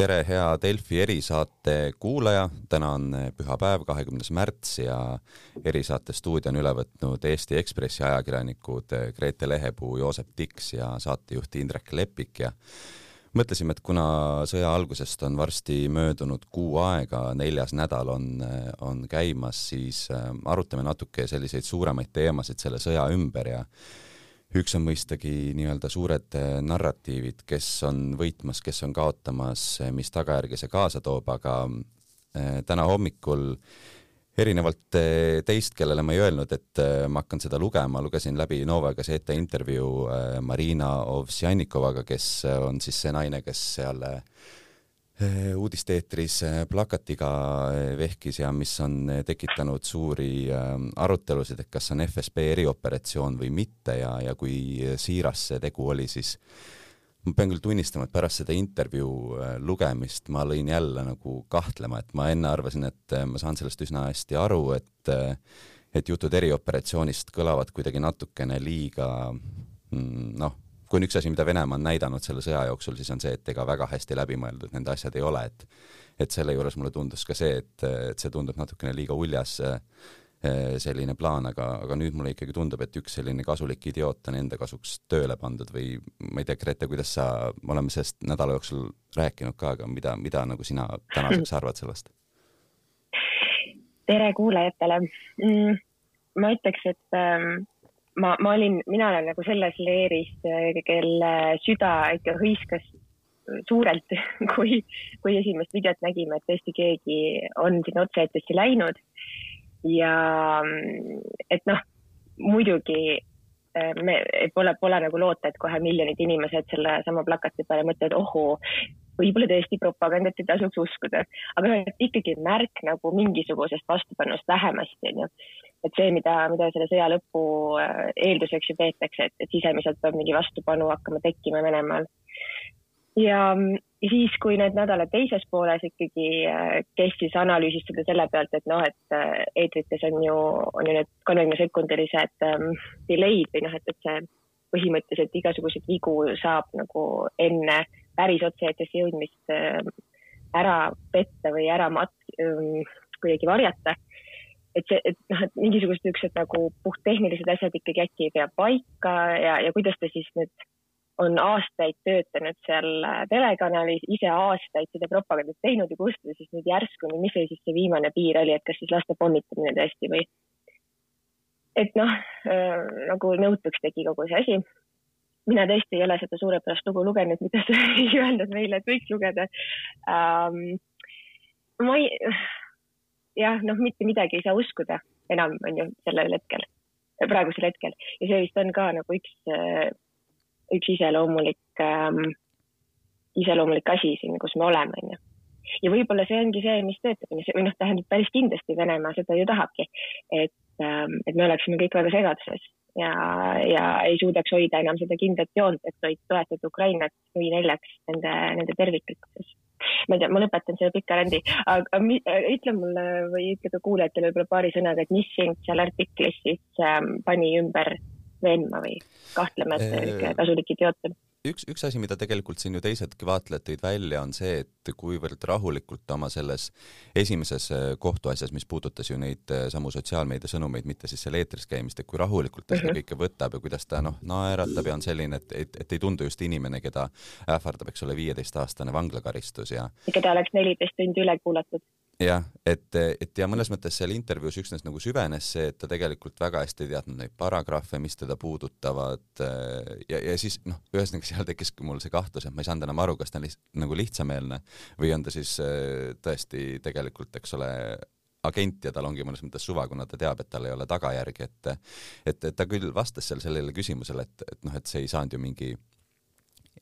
tere, hea Delfi erisaate kuulaja, täna on pühapäev, kahekümnes märts ja erisaate stuudio on üle võtnud Eesti Ekspressi ajakirjanikud Grete Lehepuu, Joosep Tiks ja saatejuht Indrek Lepik. Ja mõtlesime, et kuna sõja algusest on varsti möödunud kuu aega, neljas nädal on, on käimas, siis arutame natuke selliseid suuremaid teemasid selle sõja ümber ja üks on mõistagi nii-öelda suured äh, narratiivid, kes on võitmas, kes on kaotamas, äh, mis tagajärgi see kaasa toob, aga äh, täna hommikul erinevalt teist, kellele ma ei öelnud, et ma hakkan seda lugema, lugesin läbi Nova Gazeta intervjuu Marina Ovsjannikovaga, kes on siis see naine, kes seal Äh, uudisteetris äh, plakatiga äh, vehkis ja mis on tekitanud suuri arutelusid, et kas on FSB erioperatsioon või mitte ja, ja kui siiras see tegu oli, siis ma pean küll tunnistama, et pärast seda intervjuu lugemist ma lõin jälle nagu kahtlema, et ma enne arvasin, et ma saan sellest üsna hästi aru, et et jutud erioperatsioonist kõlavad kuidagi natukene liiga mm, noh, kui on üks asi, mida Venemaa on näidanud selle sõja jooksul, siis on see, et ega väga hästi läbimõeldud need asjad ei ole, et et selle juures mulle tundus ka see, et, et see tundub natukene liiga uljas eh, selline plaan, aga, aga nüüd mulle ikkagi tundub, et üks selline kasulik idioot on enda kasuks tööle pandud või ma ei tea, Grete, kuidas sa, me oleme sellest nädala jooksul rääkinud ka, aga mida, mida nagu sina tänaseks arvad sellest? tere kuulajatele mm,! ma ütleks, et ähm, ma, ma olin, mina olen nagu selles leeris, kelle süda ikka hõiskas suurelt, kui, kui esimest videot nägime, et tõesti keegi on sinna otse-eetrisse läinud. ja et noh, muidugi eh, me pole, pole nagu loota, et kohe miljonid inimesed sellesama plakati peale mõtlevad, ohoo, võib-olla tõesti propagandat ei tasuks uskuda, aga ikkagi märk nagu mingisugusest vastupanust vähemasti, onju et see, mida, mida selle sõja lõpu äh, eelduseks ju peetakse, et, et sisemiselt peab mingi vastupanu hakkama tekkima Venemaal. ja, siis, kui need nädalad teises pooles ikkagi äh, kestis, analüüsis seda selle pealt, et noh, et äh, eetrites on ju, on ju need kolmekümne sekundilised um, delay'd või noh, et, et see põhimõtteliselt igasuguseid vigu saab nagu enne päris otse-eetrisse jõudmist uh, ära petta või ära mat- um,, kuidagi varjata et see, et noh, et mingisugused niisugused nagu puhttehnilised asjad ikkagi äkki ei pea paika ja, ja kuidas ta siis nüüd on aastaid töötanud seal äh, telekanalis, ise aastaid seda propagandat teinud ja kust ta siis nüüd järsku, mis see siis see viimane piir oli, et kas siis laste pommitamine tõesti või? et noh äh,, nagu nõutuks tegi kogu see asi. Mina tõesti ei ole seda suurepärast lugu lugenud, mida sa ei öelnud meile, et võiks lugeda ähm,. ma ei jah, noh, mitte midagi ei saa uskuda enam, on ju, sellel hetkel, praegusel hetkel ja see vist on ka nagu üks, üks iseloomulik ähm,, iseloomulik asi siin, kus me oleme, on ju. ja võib-olla see ongi see, mis töötab, või noh, tähendab päris kindlasti Venemaa seda ju tahabki, et ähm,, et me oleksime kõik väga segaduses ja, ja ei suudaks hoida enam seda kindlat joont, et toetada Ukrainat nui neljaks nende, nende terviklikkuses ma ei tea, ma lõpetan selle pika rändi, aga mi, ütle mulle või ütle ka kuulajatele võib-olla paari sõnaga, et mis sind seal artiklis siis ähm, pani ümber veenma või kahtlema, et niisugune kasulik idioot on? Üks, üks asi, mida tegelikult siin ju teisedki vaatlejad tõid välja, on see, et kuivõrd rahulikult oma selles esimeses äh, kohtuasjas, mis puudutas ju neid äh, samu sotsiaalmeedia sõnumeid, mitte siis seal eetris käimist, et kui rahulikult ta seda -hmm. kõike võtab ja kuidas ta noh, naeratab ja on selline, et, et, et ei tundu just inimene, keda ähvardab, eks ole, viieteistaastane vanglakaristus ja keda oleks neliteist tundi üle kuulatud jah, et, et ja mõnes mõttes seal intervjuus üksnes nagu süvenes see, et ta tegelikult väga hästi ei teadnud neid paragrahve, mis teda puudutavad ja, ja siis noh, ühesõnaga seal tekkis mul see kahtlus, et ma ei saanud enam aru, kas ta on liht, nagu lihtsameelne või on ta siis tõesti tegelikult, eks ole, agent ja tal ongi mõnes mõttes suva, kuna ta teab, et tal ei ole tagajärgi, et et, et ta küll vastas seal sellele küsimusele, et, et noh, et see ei saanud ju mingi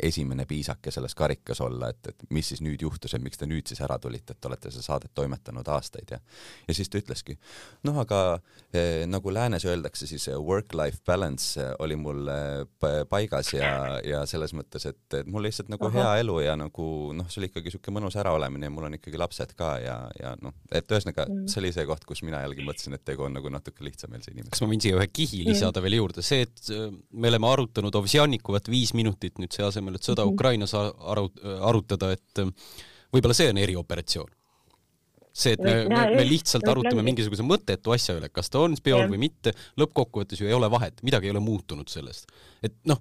esimene piisake selles karikas olla, et, et mis siis nüüd juhtus, et miks te nüüd siis ära tulite, et olete seda saadet toimetanud aastaid ja ja siis ta ütleski, noh, aga eh, nagu läänes öeldakse, siis work-life balance oli mul eh, paigas ja, ja selles mõttes, et, et mul lihtsalt nagu Aha. hea elu ja nagu noh, see oli ikkagi niisugune mõnus äraolemine ja mul on ikkagi lapsed ka ja, ja noh, et ühesõnaga mm. see oli see koht, kus mina jällegi mõtlesin, et tegu on nagu natuke lihtsameelse inimesega. kas ma võin siia ühe kihi lisada mm. veel juurde, see, et äh, me oleme arutanud Ovsjannikuvat viis minutit nüüd see asemel, et sõda -hmm. Ukrainas aru, arutada, et võib-olla see on erioperatsioon. See, et me, me, me lihtsalt arutame mingisuguse mõttetu asja üle, kas ta on spioon või mitte, lõppkokkuvõttes ju ei ole vahet, midagi ei ole muutunud sellest. et noh,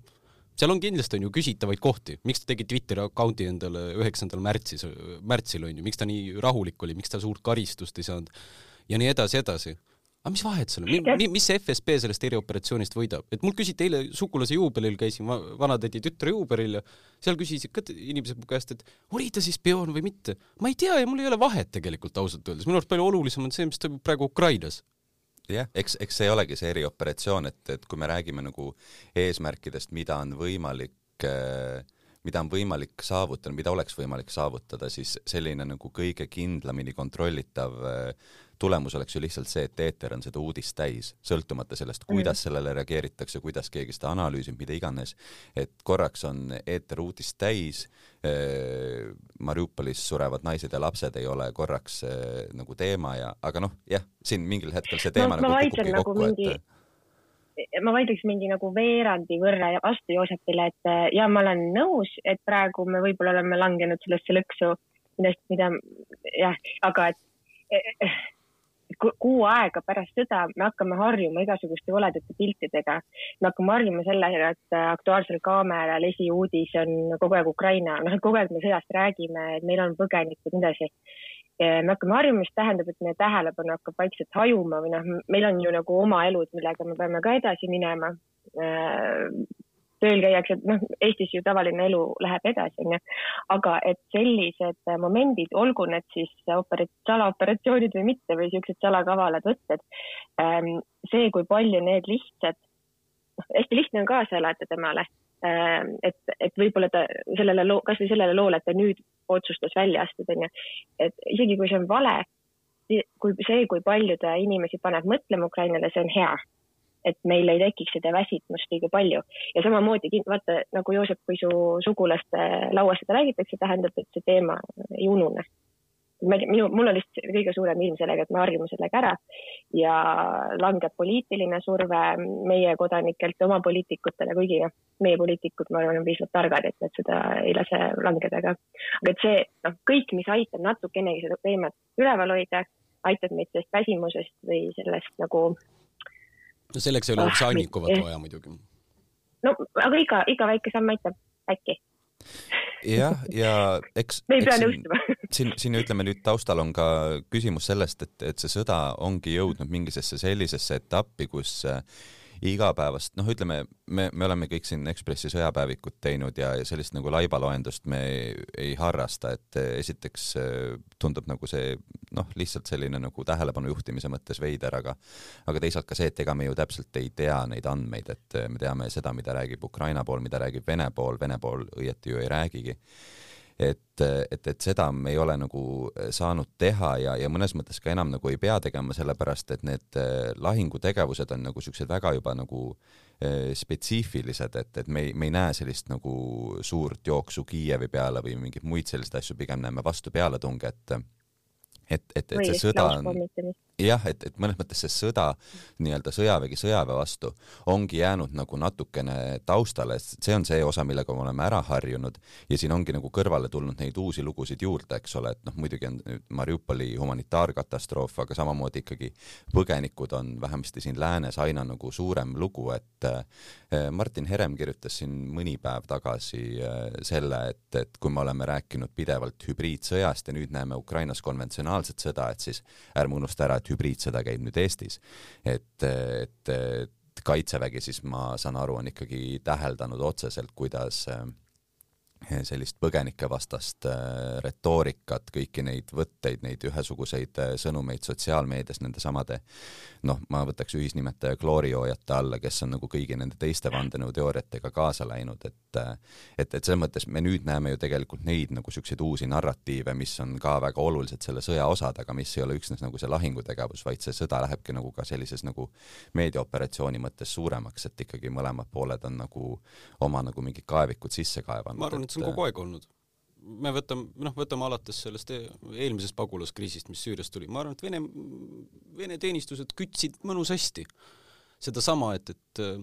seal on kindlasti on ju küsitavaid kohti, miks ta tegi Twitteri account'i endale üheksandal märtsis, märtsil on ju, miks ta nii rahulik oli, miks ta suurt karistust ei saanud? Ja nii edasi, edasi aga mis vahet seal on, mis see FSB sellest erioperatsioonist võidab, et mul küsiti eile sugulase juubelil, käisin vanatädi tütre juubelil ja seal küsisid ka inimesed mu käest, et oli ta siis spioon või mitte. ma ei tea ja mul ei ole vahet tegelikult ausalt öeldes, minu arust palju olulisem on see, mis toimub praegu Ukrainas. Jah, eks, eks see olegi see erioperatsioon, et, et kui me räägime nagu eesmärkidest, mida on võimalik äh, mida on võimalik saavutada, mida oleks võimalik saavutada, siis selline nagu kõige kindlamini kontrollitav äh, tulemus oleks ju lihtsalt see, et eeter on seda uudist täis, sõltumata sellest, kuidas sellele reageeritakse, kuidas keegi seda analüüsib, mida iganes. et korraks on eeter uudist täis, äh, Mariupolis surevad naised ja lapsed ei ole korraks äh, nagu teema ja, aga noh, jah, siin mingil hetkel see teema no, nagu kukubki kokku nagu, mingi... et ma vaidleks mingi nagu veerandi võrra vastu Joosepile, et ja ma olen nõus, et praegu me võib-olla oleme langenud sellesse lõksu, millest, mida jah, aga et kuu aega pärast sõda me hakkame harjuma igasuguste koledate piltidega. me hakkame harjuma sellega, et Aktuaalsel Kaameral esiuudis on kogu aeg Ukraina, noh, et kogu aeg me sõjast räägime, et meil on põgenikud nii edasi me hakkame harjuma, mis tähendab, et meie tähelepanu hakkab vaikselt hajuma või noh, meil on ju nagu oma elud, millega me peame ka edasi minema. Tööl käiakse, noh, Eestis ju tavaline elu läheb edasi, onju. aga et sellised momendid, olgu need siis operat-, salaoperatsioonid või mitte või siuksed salakavalad võtted, see, kui palju need lihtsad, noh, hästi lihtne on kaasa elada temale et, et võib-olla ta sellele loo, kasvõi sellele loole, et ta nüüd otsustas välja astuda, onju. et isegi kui see on vale, kui see, kui palju ta inimesi paneb mõtlema Ukrainale, see on hea. Et meil ei tekiks seda väsitmust liiga palju ja samamoodi vaata nagu Joosep, kui su sugulaste lauas seda räägitakse, tähendab, et see teema ei unune minu, mul on lihtsalt kõige suurem ilm sellega, et me harjume sellega ära ja langeb poliitiline surve meie kodanikelt oma poliitikutele, kuigi noh, meie poliitikud, ma arvan, on piisavalt targad, et nad seda ei lase langeda, aga, aga et see noh, kõik, mis aitab natukenegi seda teemat üleval hoida, aitab meid sellest väsimusest või sellest nagu. No selleks ei ole ah, vaja muidugi. no aga iga, iga väike samm aitab äkki jah, ja eks. me ei pea nõustuma. siin, siin ütleme nüüd taustal on ka küsimus sellest, et, et see sõda ongi jõudnud mingisesse sellisesse etappi, kus äh, igapäevast, noh, ütleme, me, me oleme kõik siin Ekspressi sõjapäevikut teinud ja, ja sellist nagu laibaloendust me ei, ei harrasta, et esiteks äh, tundub nagu see noh, lihtsalt selline nagu tähelepanu juhtimise mõttes veider, aga aga teisalt ka see, et ega me ju täpselt ei tea neid andmeid, et me teame seda, mida räägib Ukraina pool, mida räägib Vene pool, Vene pool õieti ju ei räägigi et, et, et seda me ei ole nagu saanud teha ja, ja mõnes mõttes ka enam nagu ei pea tegema, sellepärast et need eh, lahingutegevused on nagu siuksed väga juba nagu eh, spetsiifilised, et, et me ei, me ei näe sellist nagu suurt jooksu Kiievi peale või mingeid muid selliseid asju, pigem näeme vastu pealetunge, et et, et, et see sõda on jah, et, et mõnes mõttes see sõda, nii-öelda sõjavägi sõjaväe vastu ongi jäänud nagu natukene taustale, see on see osa, millega me oleme ära harjunud. Ja siin ongi nagu kõrvale tulnud neid uusi lugusid juurde, eks ole, et noh, muidugi on Mariupoli humanitaarkatastroof, aga samamoodi ikkagi põgenikud on vähemasti siin läänes aina nagu suurem lugu, et eh, Martin Herem kirjutas siin mõni päev tagasi eh, selle, et, et kui me oleme rääkinud pidevalt hübriidsõjast ja nüüd näeme Ukrainas konventsionaalset sõda, et siis ärme unusta ära, et et hübriidsõda käib nüüd Eestis. et, et, et kaitsevägi siis ma saan aru, on ikkagi täheldanud otseselt, kuidas äh, sellist põgenikevastast äh, retoorikat, kõiki neid võtteid, neid ühesuguseid äh, sõnumeid sotsiaalmeedias nende samade noh, ma võtaks ühisnimetaja kloorijoojate alla, kes on nagu kõigi nende teiste vandenõuteooriatega kaasa läinud, et äh, et, et selles mõttes me nüüd näeme ju tegelikult neid nagu niisuguseid uusi narratiive, mis on ka väga olulised selle sõja osad, aga mis ei ole üksnes nagu see lahingutegevus, vaid see sõda lähebki nagu ka sellises nagu meediaoperatsiooni mõttes suuremaks, et ikkagi mõlemad pooled on nagu oma nagu mingid kaevikud sisse kaevanud. Et see on kogu aeg olnud. me võtame, noh, võtame alates sellest e-, eelmisest pagulaskriisist, mis Süüriast tuli, ma arvan, et Vene, Vene teenistused kütsid mõnusasti sedasama, et, et äh,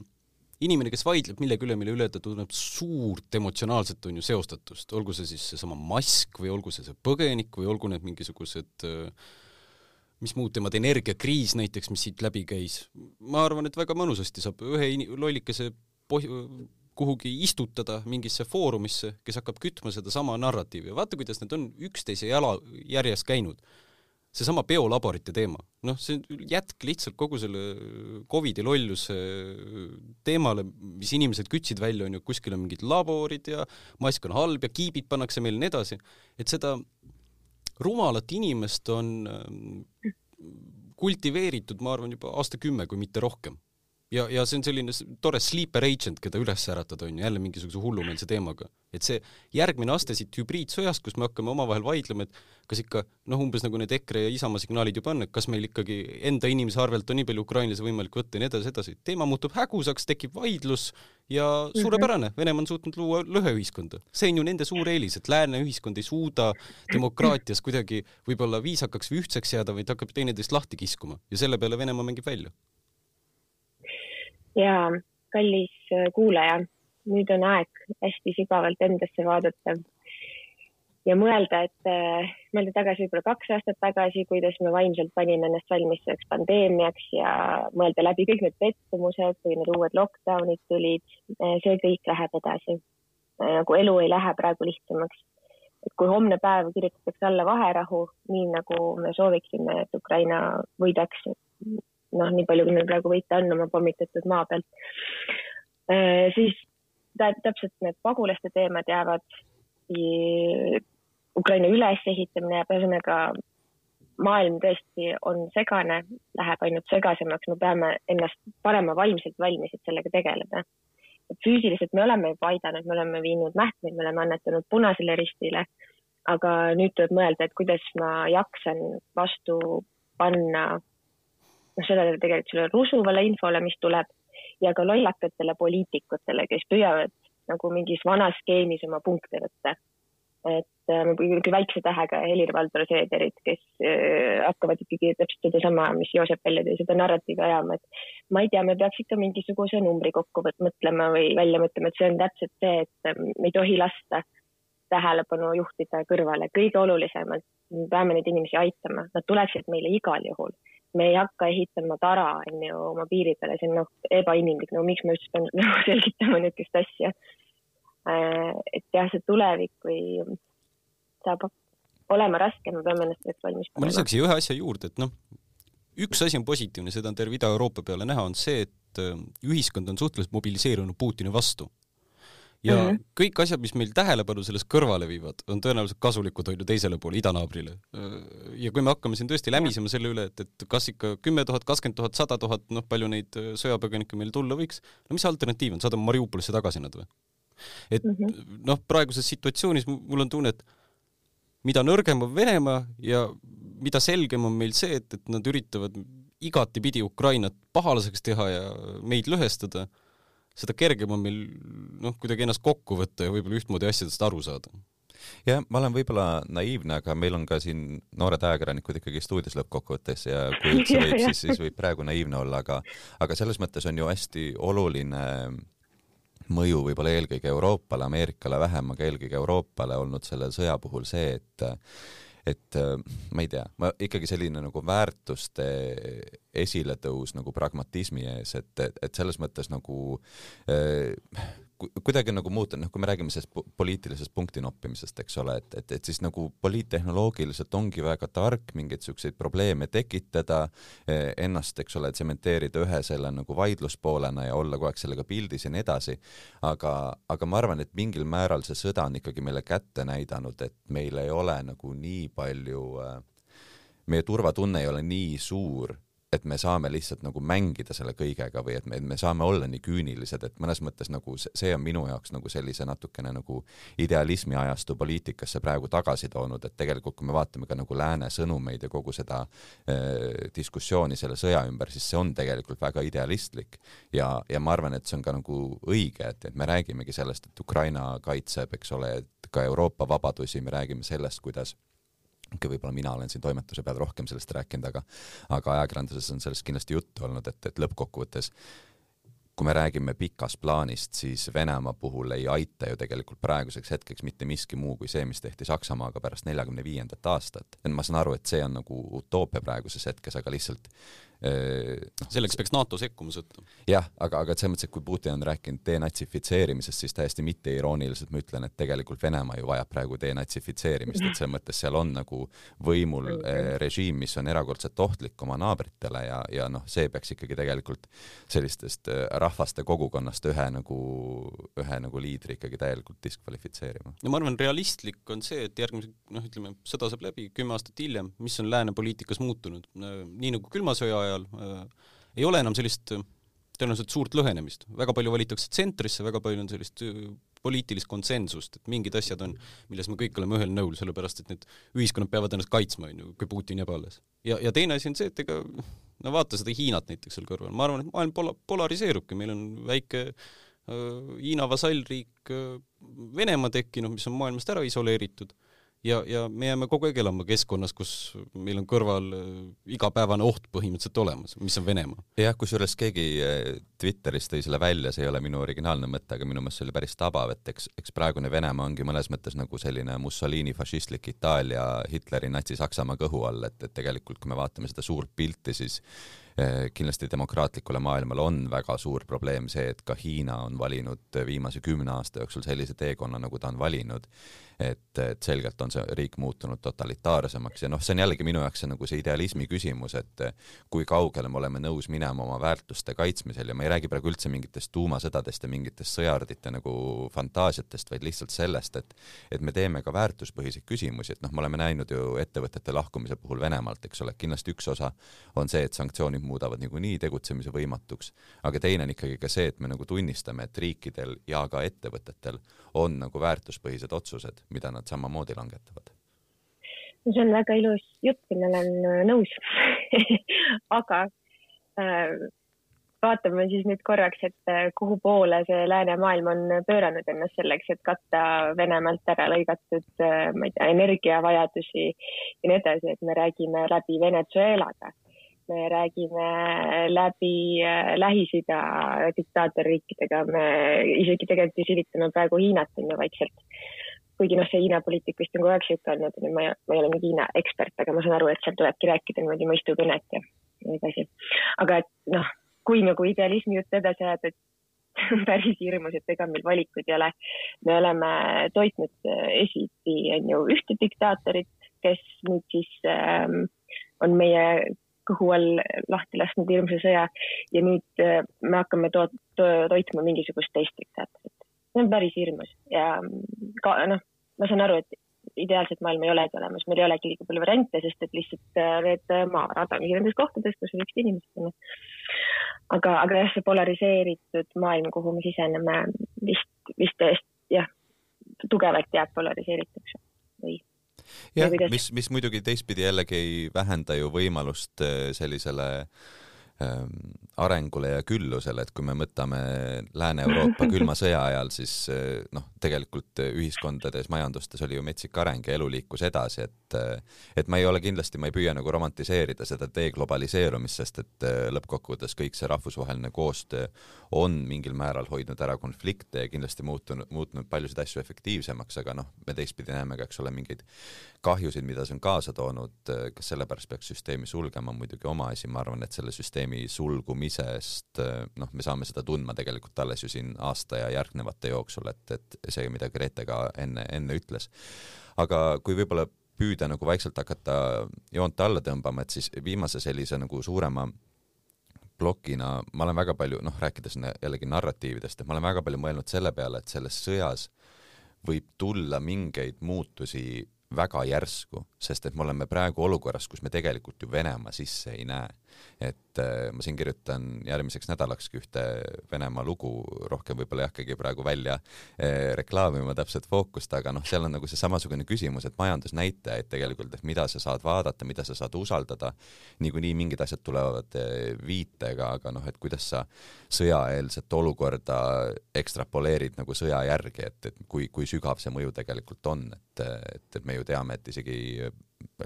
inimene, kes vaidleb millegi üle, mille üle ta tunneb suurt emotsionaalset, on ju, seostatust, olgu see siis seesama mask või olgu see see põgenik või olgu need mingisugused mis muud teemad, energiakriis näiteks, mis siit läbi käis, ma arvan, et väga mõnusasti saab ühe lollikese poh-, kuhugi istutada mingisse foorumisse, kes hakkab kütma sedasama narratiivi. Vaata, kuidas need on üksteise jala järjes käinud. Seesama biolaborite teema, noh, see jätk lihtsalt kogu selle Covidi lolluse teemale, mis inimesed kütsid välja, on ju, kuskil on mingid laborid ja mask on halb ja kiibid pannakse meil ja nii edasi, et seda rumalat inimest on ähm, kultiveeritud, ma arvan, juba aastakümme, kui mitte rohkem ja, ja see on selline tore sleeper agent, keda üles äratada, on ju, jälle mingisuguse hullumeelse teemaga. et see järgmine aste siit hübriidsõjast, kus me hakkame omavahel vaidlema, et kas ikka noh, umbes nagu need EKRE ja Isamaa signaalid juba on, et kas meil ikkagi enda inimese arvelt on nii palju ukrainlasi võimalik võtta ja nii edasi, edasi. teema muutub hägusaks, tekib vaidlus ja mhm. suurepärane, Venemaa on suutnud luua lõheühiskonda. see on ju nende suur eelis, et lääne ühiskond ei suuda demokraatias kuidagi võib-olla viisakaks või ühtseks jääda, vaid hakkab teineteist lahti kiskuma ja selle peale Venemaa mängib välja ja kallis äh, kuulaja, nüüd on aeg hästi sügavalt endasse vaadata ja mõelda, et äh, mõelda tagasi võib-olla kaks aastat tagasi, kuidas me vaimselt panime ennast valmis selleks pandeemiaks ja mõelda läbi kõik need pettumused, kui need uued lockdown'id tulid. Äh, see kõik läheb edasi. nagu elu ei lähe praegu lihtsamaks. et kui homne päev kirjutatakse alla vaherahu, nii nagu me sooviksime, et Ukraina võidaks, noh, nii palju, kui neil praegu võita on oma pommitatud maa pealt, äh, siis täpselt need pagulaste teemad jäävad, Ukraina ülesehitamine jääb, ühesõnaga maailm tõesti on segane, läheb ainult segasemaks, me peame ennast panema vaimselt valmis, et sellega tegeleda. füüsiliselt me oleme juba aidanud, me oleme viinud mähkmeid, me oleme annetanud Punasele Ristile, aga nüüd tuleb mõelda, et kuidas ma jaksan vastu panna noh, sellele tegelikult sellele rusuvale infole, mis tuleb ja ka lollakatele poliitikutele, kes püüavad nagu mingis vanas skeemis oma punkte võtta. et äh, küll väikse tähega Helir-Valdor Seederit, kes äh, hakkavad ikkagi täpselt sedasama, mis Joosep välja tõi, seda narratiivi ajama, et ma ei tea, me peaks ikka mingisuguse numbri kokku mõtlema või välja mõtlema, et see on täpselt see, et äh, me ei tohi lasta tähelepanu juhtida kõrvale, kõige olulisemalt, me peame neid inimesi aitama, nad tuleksid meile igal juhul me ei hakka ehitama tara, on ju, oma piiri peale, see on noh, ebainimlik, no miks ma üldse pean nagu selgitama niisugust asja. Äh, et jah, see tulevik või saab olema raske, me peame ennast selleks valmis panema. ma lisaks ühe asja juurde, et noh, üks asi on positiivne, seda on terve Ida-Euroopa peale näha, on see, et äh, ühiskond on suhteliselt mobiliseerunud Putini vastu ja mm -hmm. kõik asjad, mis meil tähelepanu sellest kõrvale viivad, on tõenäoliselt kasulikud, on ju, teisele poole, idanaabrile. ja kui me hakkame siin tõesti lämisema selle üle, et, et kas ikka kümme tuhat, kakskümmend tuhat, sada tuhat, noh, palju neid äh, sõjapõgenikke meil tulla võiks, no mis see alternatiiv on, saadame Mariupolisse tagasi nad või? et mm -hmm. noh, praeguses situatsioonis mul on tunne, et mida nõrgem on Venemaa ja mida selgem on meil see, et, et nad üritavad igatipidi Ukrainat pahalaseks teha ja meid lõhestada seda kergem on meil noh, kuidagi ennast kokku võtta ja võib-olla ühtmoodi asjadest aru saada. Jah, ma olen võib-olla naiivne, aga meil on ka siin noored ajakirjanikud ikkagi stuudios lõppkokkuvõttes ja kui üldse võib, siis, siis võib praegu naiivne olla, aga, aga selles mõttes on ju hästi oluline mõju võib-olla eelkõige Euroopale, Ameerikale vähem, aga eelkõige Euroopale olnud selle sõja puhul see, et et äh, ma ei tea, ma ikkagi selline nagu väärtuste esiletõus nagu pragmatismi ees, et, et, et selles mõttes nagu äh, kuidagi nagu muuta, noh, kui me räägime sellest poliitilisest punkti noppimisest, eks ole, et, et, et siis nagu poliittehnoloogiliselt ongi väga tark mingeid siukseid probleeme tekitada, eh, ennast, eks ole, tsementeerida ühe selle nagu vaidluspoolena ja olla kogu aeg sellega pildis ja nii edasi. aga, aga ma arvan, et mingil määral see sõda on ikkagi meile kätte näidanud, et meil ei ole nagu nii palju äh, meie turvatunne ei ole nii suur et me saame lihtsalt nagu mängida selle kõigega või et me, me saame olla nii küünilised, et mõnes mõttes nagu see on minu jaoks nagu sellise natukene nagu idealismi ajastu poliitikasse praegu tagasi toonud, et tegelikult kui me vaatame ka nagu lääne sõnumeid ja kogu seda äh, diskussiooni selle sõja ümber, siis see on tegelikult väga idealistlik. Ja, ja ma arvan, et see on ka nagu õige, et, et me räägimegi sellest, et Ukraina kaitseb, eks ole, et ka Euroopa vabadusi, me räägime sellest, kuidas okei, võib-olla mina olen siin toimetuse peal rohkem sellest rääkinud, aga aga ajakirjanduses on sellest kindlasti juttu olnud, et, et lõppkokkuvõttes kui me räägime pikast plaanist, siis Venemaa puhul ei aita ju tegelikult praeguseks hetkeks mitte miski muu kui see, mis tehti Saksamaaga pärast neljakümne viiendat aastat. ma saan aru, et see on nagu utoopia praeguses hetkes, aga lihtsalt noh, selleks peaks NATO sekkuma sõtta. jah, aga, aga selles mõttes, et kui Putin on rääkinud denatsifitseerimisest, siis täiesti mitteirooniliselt ma ütlen, et tegelikult Venemaa ju vajab praegu denatsifitseerimist, et selles mõttes seal on nagu võimul eh, režiim, mis on erakordselt ohtlik oma naabritele ja, ja noh, see peaks ikkagi tegelikult sellistest eh, rahvaste kogukonnast ühe nagu, ühe nagu liidri ikkagi täielikult diskvalifitseerima. no ma arvan, realistlik on see, et järgmise, noh, ütleme, sõda saab läbi kümme aastat hiljem, mis on lääne poliitikas muutunud, nii nagu külma sõja ajal, ajal äh, ei ole enam sellist äh, tõenäoliselt suurt lõhenemist, väga palju valitakse tsentrisse, väga palju on sellist äh, poliitilist konsensust, et mingid asjad on, milles me kõik oleme ühel nõul, sellepärast et need ühiskonnad peavad ennast kaitsma, on ju, kui Putin jääb alles. ja, ja teine asi on see, et ega no vaata seda Hiinat näiteks seal kõrval, ma arvan, et maailm pola-, polariseerubki, meil on väike Hiina vasallriik Venemaa tekkinud, mis on maailmast ära isoleeritud ja, ja me jääme kogu aeg elama keskkonnas, kus meil on kõrval äh, igapäevane oht põhimõtteliselt olemas, mis on Venemaa. jah, kusjuures keegi äh, Twitteris tõi selle välja, see ei ole minu originaalne mõte, aga minu meelest see oli päris tabav, et eks, eks praegune Venemaa ongi mõnes mõttes nagu selline Mussolini fašistlik Itaalia Hitleri Natsi-Saksamaa kõhu all, et, et tegelikult kui me vaatame seda suurt pilti, siis Eh, kindlasti demokraatlikule maailmale on väga suur probleem see, et ka Hiina on valinud viimase kümne aasta jooksul sellise teekonna, nagu ta on valinud. Et, et selgelt on see riik muutunud totalitaarsemaks ja noh, see on jällegi minu jaoks see nagu see idealismi küsimus, et kui kaugele me oleme nõus minema oma väärtuste kaitsmisel ja ma ei räägi praegu üldse mingitest tuumasõdadest ja mingitest sõjardite nagu fantaasiatest, vaid lihtsalt sellest, et et me teeme ka väärtuspõhiseid küsimusi, et noh, me oleme näinud ju ettevõtete lahkumise puhul Venemaalt, eks ole, kindlasti üks osa on see, et sanktsioonid muudavad niikuinii tegutsemise võimatuks, aga teine on ikkagi ka see, et me nagu tunnistame, et riikidel ja ka ettevõtetel on nagu väärtuspõhised otsused, mida nad samamoodi langetavad. no see on väga ilus jutt, millele olen äh, nõus aga äh, vaatame siis nüüd korraks, et äh, kuhu poole see läänemaailm on pööranud ennast selleks, et katta Venemaalt ära lõigatud, äh, ma ei tea, energiavajadusi ja nii edasi, et me räägime läbi Venezuelaga me räägime läbi äh, Lähis-Ida diktaatorriikidega, me isegi tegelikult ju silitame praegu Hiinat on ju vaikselt. Kuigi noh, see Hiina poliitik vist on kogu aeg sihuke olnud, ma ma ei ole mingi Hiina ekspert, aga ma saan aru, et seal tulebki rääkida niimoodi mõistukõnet ja nii edasi. aga et noh, kui nagu idealismi jutt edasi ajada, et päris hirmus, et ega meil valikuid ei ole. me oleme toitnud äh, esiti on ju ühte diktaatorit, kes nüüd siis ähm, on meie kõhu all lahti lasknud hirmsa sõja ja nüüd äh, me hakkame to to toitma mingisugust teist diktaatorit. See on päris hirmus ja ka noh, ma saan aru, et ideaalset maailma ei olegi olemas, meil ei olegi liiga palju variante, sest et lihtsalt äh, need maarad ongi nendes kohtades, kus on üksteist inimest on. aga, aga jah, see polariseeritud maailm, kuhu me siseneme, vist, vist tõesti jah, tugevalt jääb polariseerituks või jah, mis, mis muidugi teistpidi jällegi ei vähenda ju võimalust äh, sellisele ähm, arengule ja küllusele, et kui me võtame Lääne-Euroopa külma sõja ajal, siis eh, noh, tegelikult ühiskondades, majandustes oli ju metsik areng ja elu liikus edasi, et eh, et ma ei ole kindlasti, ma ei püüa nagu romantiseerida seda deglobaliseerumist, sest et eh, lõppkokkuvõttes kõik see rahvusvaheline koostöö on mingil määral hoidnud ära konflikte ja kindlasti muutunud, muutnud paljusid asju efektiivsemaks, aga noh, me teistpidi näeme ka, eks ole, mingeid kahjusid, mida see on kaasa toonud, kas sellepärast peaks süsteemi sulgema, on muidugi oma asi, ma arvan, et selle süsteemi sulgumine liikumisest, noh, me saame seda tundma tegelikult alles ju siin aasta ja järgnevate jooksul, et, et see, mida Grete ka enne, enne ütles. aga kui võib-olla püüda nagu vaikselt hakata joont alla tõmbama, et siis viimase sellise nagu suurema plokina ma olen väga palju, noh, rääkides jällegi narratiividest, et ma olen väga palju mõelnud selle peale, et selles sõjas võib tulla mingeid muutusi väga järsku, sest et me oleme praegu olukorras, kus me tegelikult ju Venemaa sisse ei näe et äh, ma siin kirjutan järgmiseks nädalakski ühte Venemaa lugu, rohkem võib-olla ei hakkagi praegu välja äh, reklaamima täpset fookust, aga noh, seal on nagu see samasugune küsimus, et majandusnäitajaid tegelikult, et mida sa saad vaadata, mida sa saad usaldada, niikuinii mingid asjad tulevad äh, viitega, aga noh, et kuidas sa sõjaeelset olukorda ekstrapoleerid nagu sõja järgi, et, et kui, kui sügav see mõju tegelikult on, et, et, et me ju teame, et isegi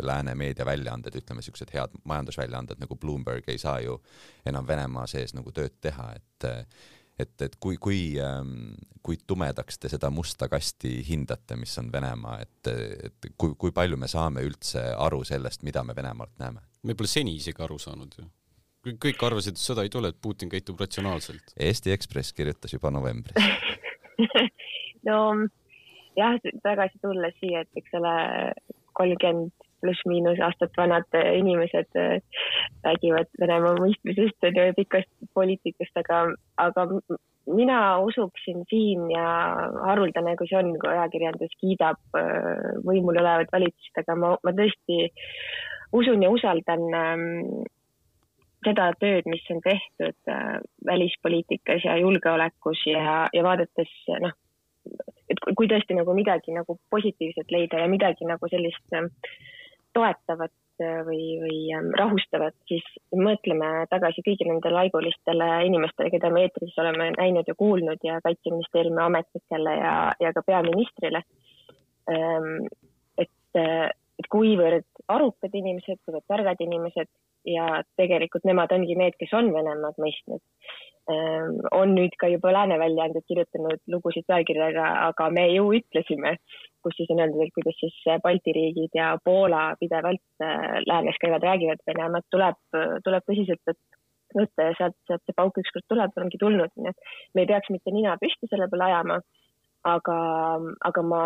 lääne meediaväljaanded, ütleme siuksed head majandusväljaanded nagu Bloomberg ei saa ju enam Venemaa sees nagu tööd teha, et et, et kui, kui, ähm, kui tumedaks te seda musta kasti hindate, mis on Venemaa, et, et kui, kui palju me saame üldse aru sellest, mida me Venemaalt näeme? me pole seni isegi aru saanud ju. kõik arvasid, et sõda ei tule, et Putin käitub ratsionaalselt. Eesti Ekspress kirjutas juba novembris no jah, tagasi tulles siia, et eks ole, kolmkümmend pluss-miinus aastat vanad inimesed äh, räägivad Venemaa mõistmisest ja pikast poliitikast, aga, aga mina usuksin siin ja haruldane, kui see on, kui ajakirjandus kiidab äh, võimul olevat valitsust, aga ma, ma tõesti usun ja usaldan ähm, seda tööd, mis on tehtud äh, välispoliitikas ja julgeolekus ja, ja vaadates noh, et kui tõesti nagu midagi nagu positiivset leida ja midagi nagu sellist toetavat äh, või, või ähm, rahustavat, siis mõtleme tagasi kõigi nende laigulistele inimestele, keda me eetris oleme näinud ja kuulnud ja Kaitseministeeriumi ametnikele ja, ja ka peaministrile. Ähm, et, äh, et kuivõrd arukad inimesed, kuivõrd targad inimesed ja tegelikult nemad ongi need, kes on Venemaad mõistnud on nüüd ka juba lääne väljaanded kirjutanud lugusid pealkirjaga, aga me ju ütlesime kus siis on öeldud, et kuidas siis Balti riigid ja Poola pidevalt äh, läänes käivad, räägivad Venemaad, tuleb, tuleb tõsiselt võtta ja sealt, sealt see pauk ükskord tuleb, ongi tulnud, nii et me ei peaks mitte nina püsti selle peale ajama. aga, aga ma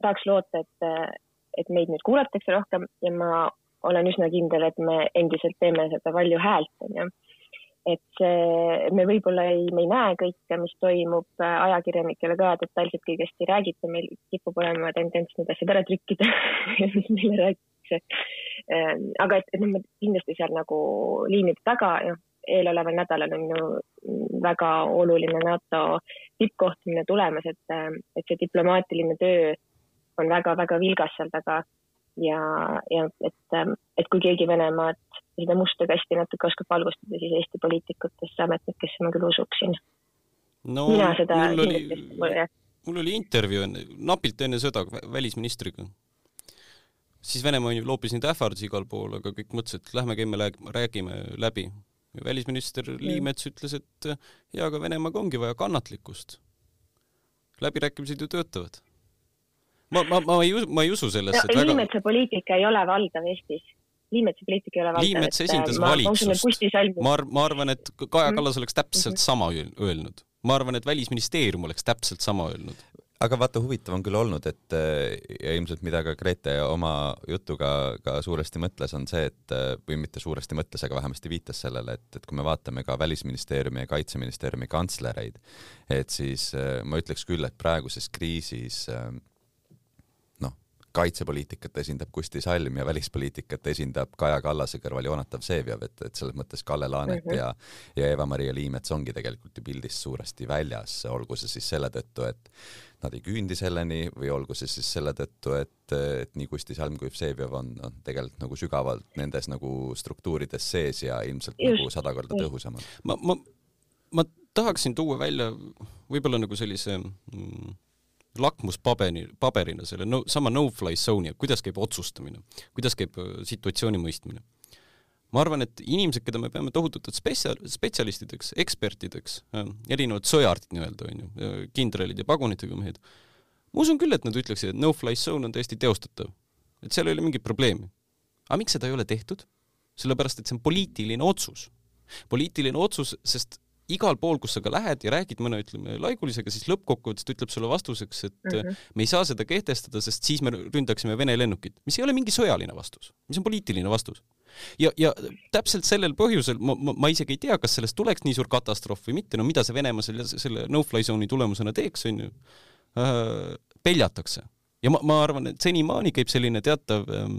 tahaks loota, et, et meid nüüd kuulatakse rohkem ja ma olen üsna kindel, et me endiselt teeme seda valju häält, onju et see, me võib-olla ei, me ei näe kõike, mis toimub, ajakirjanikele ka detailselt kõigest ei räägita, meil kipub olema tendents need asjad ära trükkida mis meile räägitakse. Ehm, aga et, et noh, kindlasti seal nagu liinide taga, noh, eeloleval nädalal on ju väga oluline NATO tippkohtumine tulemas, et, et see diplomaatiline töö on väga-väga vilgas seal taga ja, ja et, et kui keegi Venemaad seda musta kasti natuke oskab valgustada, siis Eesti poliitikutesse, ametnikesse ma küll usuksin no,. mina seda mul oli, mul oli intervjuu enne, napilt enne sõda välisministriga. siis Venemaa ju loopis neid ähvardusi igal pool, aga kõik mõtlesid, et lähme käime, räägime läbi. välisminister mm. Liimets ütles, et jaa, aga Venemaaga ongi vaja kannatlikkust. läbirääkimised ju töötavad ma, ma, ma ei usu, ma ei usu sellesse no,. Väga... Liimetsa poliitika ei ole valdav Eestis. Liimetsa poliitika ei ole valdav. Liimets esindas ma, valitsust. ma, ma arvan, et Kaja Kallas oleks täpselt mm -hmm. sama öelnud. ma arvan, et Välisministeerium oleks täpselt sama öelnud aga vaata, huvitav on küll olnud, et ja ilmselt mida ka Grete oma jutuga ka suuresti mõtles, on see, et või mitte suuresti mõtles, aga vähemasti viitas sellele, et, et kui me vaatame ka Välisministeeriumi ja Kaitseministeeriumi kantslereid, et siis ma ütleks küll, et praeguses kriisis kaitsepoliitikat esindab Kusti Salm ja välispoliitikat esindab Kaja Kallase kõrval Jonatav Vseviov, et, et selles mõttes Kalle Laanet mm -hmm. ja, ja Eva-Maria Liimets ongi tegelikult ju pildist suuresti väljas, olgu see siis selle tõttu, et nad ei küündi selleni või olgu see siis selle tõttu, et, et nii Kusti Salm kui Vseviov on, on tegelikult nagu sügavalt nendes nagu struktuurides sees ja ilmselt Just. nagu sada korda tõhusamad. ma, ma, ma tahaksin tuua välja võib-olla nagu sellise mm, lakmuspaberi, paberina selle no, sama no-fly zone'i, kuidas käib otsustamine, kuidas käib situatsiooni mõistmine. ma arvan, et inimesed, keda me peame tohututelt spetsial-, spetsialistideks, ekspertideks erinevad sõjaardid nii-öelda, on ju, kindralid ja pagunitega mehed, ma usun küll, et nad ütleksid, et no-fly zone on täiesti teostatav. et seal ei ole mingit probleemi. aga miks seda ei ole tehtud? sellepärast, et see on poliitiline otsus. poliitiline otsus, sest igal pool, kus sa ka lähed ja räägid mõne, ütleme, laigulisega, siis lõppkokkuvõttes ta ütleb sulle vastuseks, et mm -hmm. me ei saa seda kehtestada, sest siis me ründaksime Vene lennukit, mis ei ole mingi sõjaline vastus, mis on poliitiline vastus. ja, ja täpselt sellel põhjusel ma, ma, ma isegi ei tea, kas sellest tuleks nii suur katastroof või mitte, no mida see Venemaa selle, selle no-fly zone'i tulemusena teeks, on ju äh,, peljatakse. ja ma, ma arvan, et senimaani käib selline teatav ähm,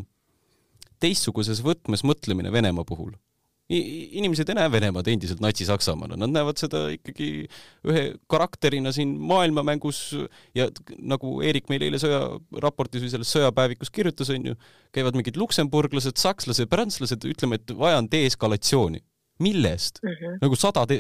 teistsuguses võtmes mõtlemine Venemaa puhul inimesed ei näe Venemaad endiselt Natsi-Saksamaana, nad näevad seda ikkagi ühe karakterina siin maailmamängus ja nagu Eerik meil eile sõjaraportis või selles sõjapäevikus kirjutas, on ju, käivad mingid luksemburglased, sakslased, prantslased, ütleme, et vaja on deeskalatsiooni. Millest mm? -hmm. nagu sadade,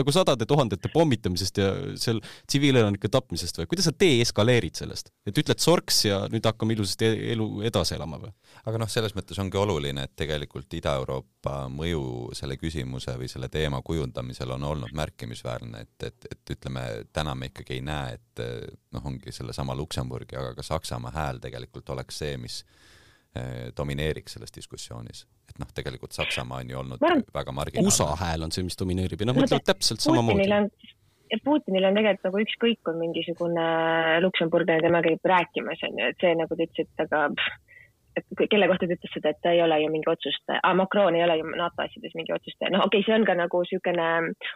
nagu sadade tuhandete pommitamisest ja seal tsiviilelanike tapmisest või kuidas sa deeskaleerid sellest, et ütled sorks ja nüüd hakkame ilusasti e-, elu edasi elama või? aga noh, selles mõttes ongi oluline, et tegelikult Ida-Euroopa mõju selle küsimuse või selle teema kujundamisel on olnud märkimisväärne, et, et, et ütleme, täna me ikkagi ei näe, et noh, ongi sellesama Luksemburgi, aga ka Saksamaa hääl tegelikult oleks see, mis domineeriks selles diskussioonis et noh, tegelikult Saksamaa on ju olnud Varm... väga marginaalne. USA hääl on see, mis domineerib ja noh, mõtlevad täpselt samamoodi. Putinil on tegelikult nagu ükskõik, kui mingisugune luksemburglane temaga käib rääkimas, onju, et see nagu ta ütles, et aga pff, et kelle kohta ta ütles seda, et ta ei ole ju mingi otsustaja ah,, Macron ei ole ju NATO asjades mingi otsustaja, noh, okei okay,, see on ka nagu niisugune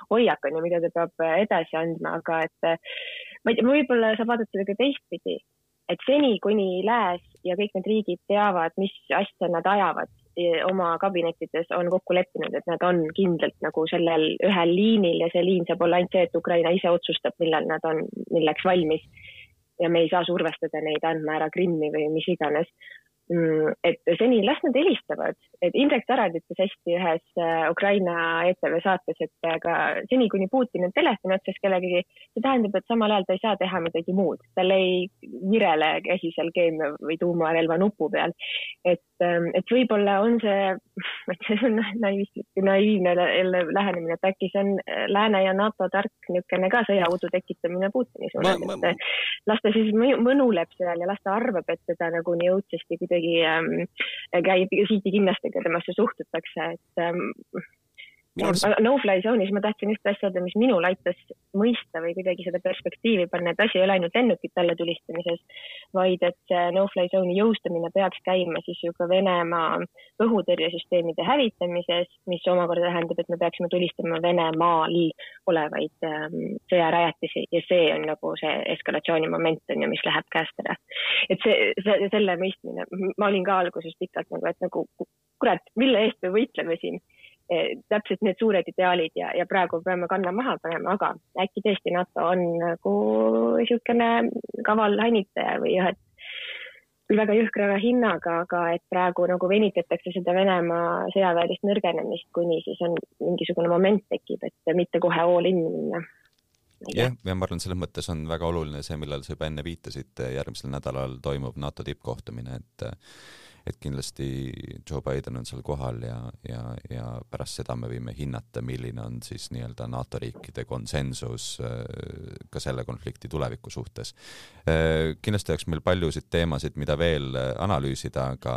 hoiak on ju, mida ta peab edasi andma, aga et ma ei tea, võib-olla saab vaadata seda ka teistpidi, et seni, kuni Lääs ja kõik need riigid teavad, mis asja nad ajavad oma kabinettides on kokku leppinud, et nad on kindlalt nagu sellel ühel liinil ja see liin saab olla ainult see, et Ukraina ise otsustab, millal nad on milleks valmis. ja me ei saa survestada neid andma ära Krimmi või mis iganes. Mm, et seni las nad helistavad, et Indrek Tarand ütles hästi ühes äh, Ukraina ETV saates, et aga seni, kuni Putin on telefoni otsas kellegagi, see tähendab, et samal ajal ta ei saa teha midagi muud, tal ei virele käsi seal keemia või tuumarelva nupu peal. et, ähm, et võib-olla on see, see on naivistlik, naiivne jälle lähenemine, et äkki see on äh, Lääne ja NATO tark niisugune ka sõjaudu tekitamine Putini suunas, et las ta siis mõnuleb seal ja las ta arvab, et teda nagu nii õudsasti kuidagi kuidagi ähm, käib siidikindlastega temasse suhtutakse, et ähm, Arust... no-fly zone'is ma tahtsin just asja öelda, mis minul aitas mõista või kuidagi seda perspektiivi panna, et asi ei ole ainult lennukite alla tulistamises, vaid et see no-fly zone'i jõustamine peaks käima siis ju ka Venemaa õhutõrjesüsteemide hävitamises, mis omakorda tähendab, et me peaksime tulistama Venemaal olevaid ähm, sõjarajatisi ja see on nagu see eskalatsioonimoment on ju, mis läheb käest ära. et see, see, selle mõistmine, ma olin ka alguses pikalt nagu, et nagu kurat, mille eest me võitleme siin täpselt need suured ideaalid ja, ja praegu peame kanna maha panema, aga äkki tõesti NATO on nagu niisugune kaval hännitaja või jah, et küll väga jõhkra hinnaga, aga et praegu nagu venitatakse seda Venemaa sõjaväelist nõrgenemist, kuni siis on mingisugune moment tekib, et mitte kohe all in minna. Jah, ja ma arvan, selles mõttes on väga oluline see, millal sa juba enne viitasid, järgmisel nädalal toimub NATO tippkohtumine, et et kindlasti Joe Biden on seal kohal ja, ja, ja pärast seda me võime hinnata, milline on siis nii-öelda NATO riikide konsensus äh, ka selle konflikti tuleviku suhtes. Äh, kindlasti oleks meil paljusid teemasid, mida veel äh, analüüsida, aga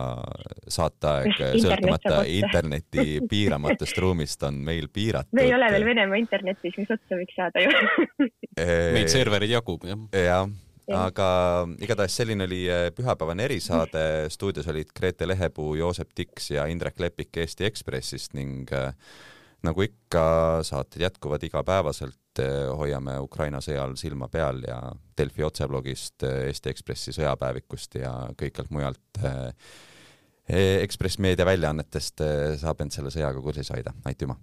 saateaeg sõltumata interneti piiramatust ruumist on meil piiratud. me ei ole veel Venemaa internetis, mis otsa võiks saada ju Neid servereid jagub, jah. jah aga igatahes selline oli äh, pühapäevane erisaade, stuudios olid Grete Lehepuu, Joosep Tiks ja Indrek Lepik Eesti Ekspressist ning äh, nagu ikka, saated jätkuvad igapäevaselt, äh, hoiame Ukraina sõjal silma peal ja Delfi otseblogist, Eesti Ekspressi sõjapäevikust ja kõikjalt mujalt Ekspress Meedia väljaannetest saab end selle sõjaga kursis hoida, aitüma!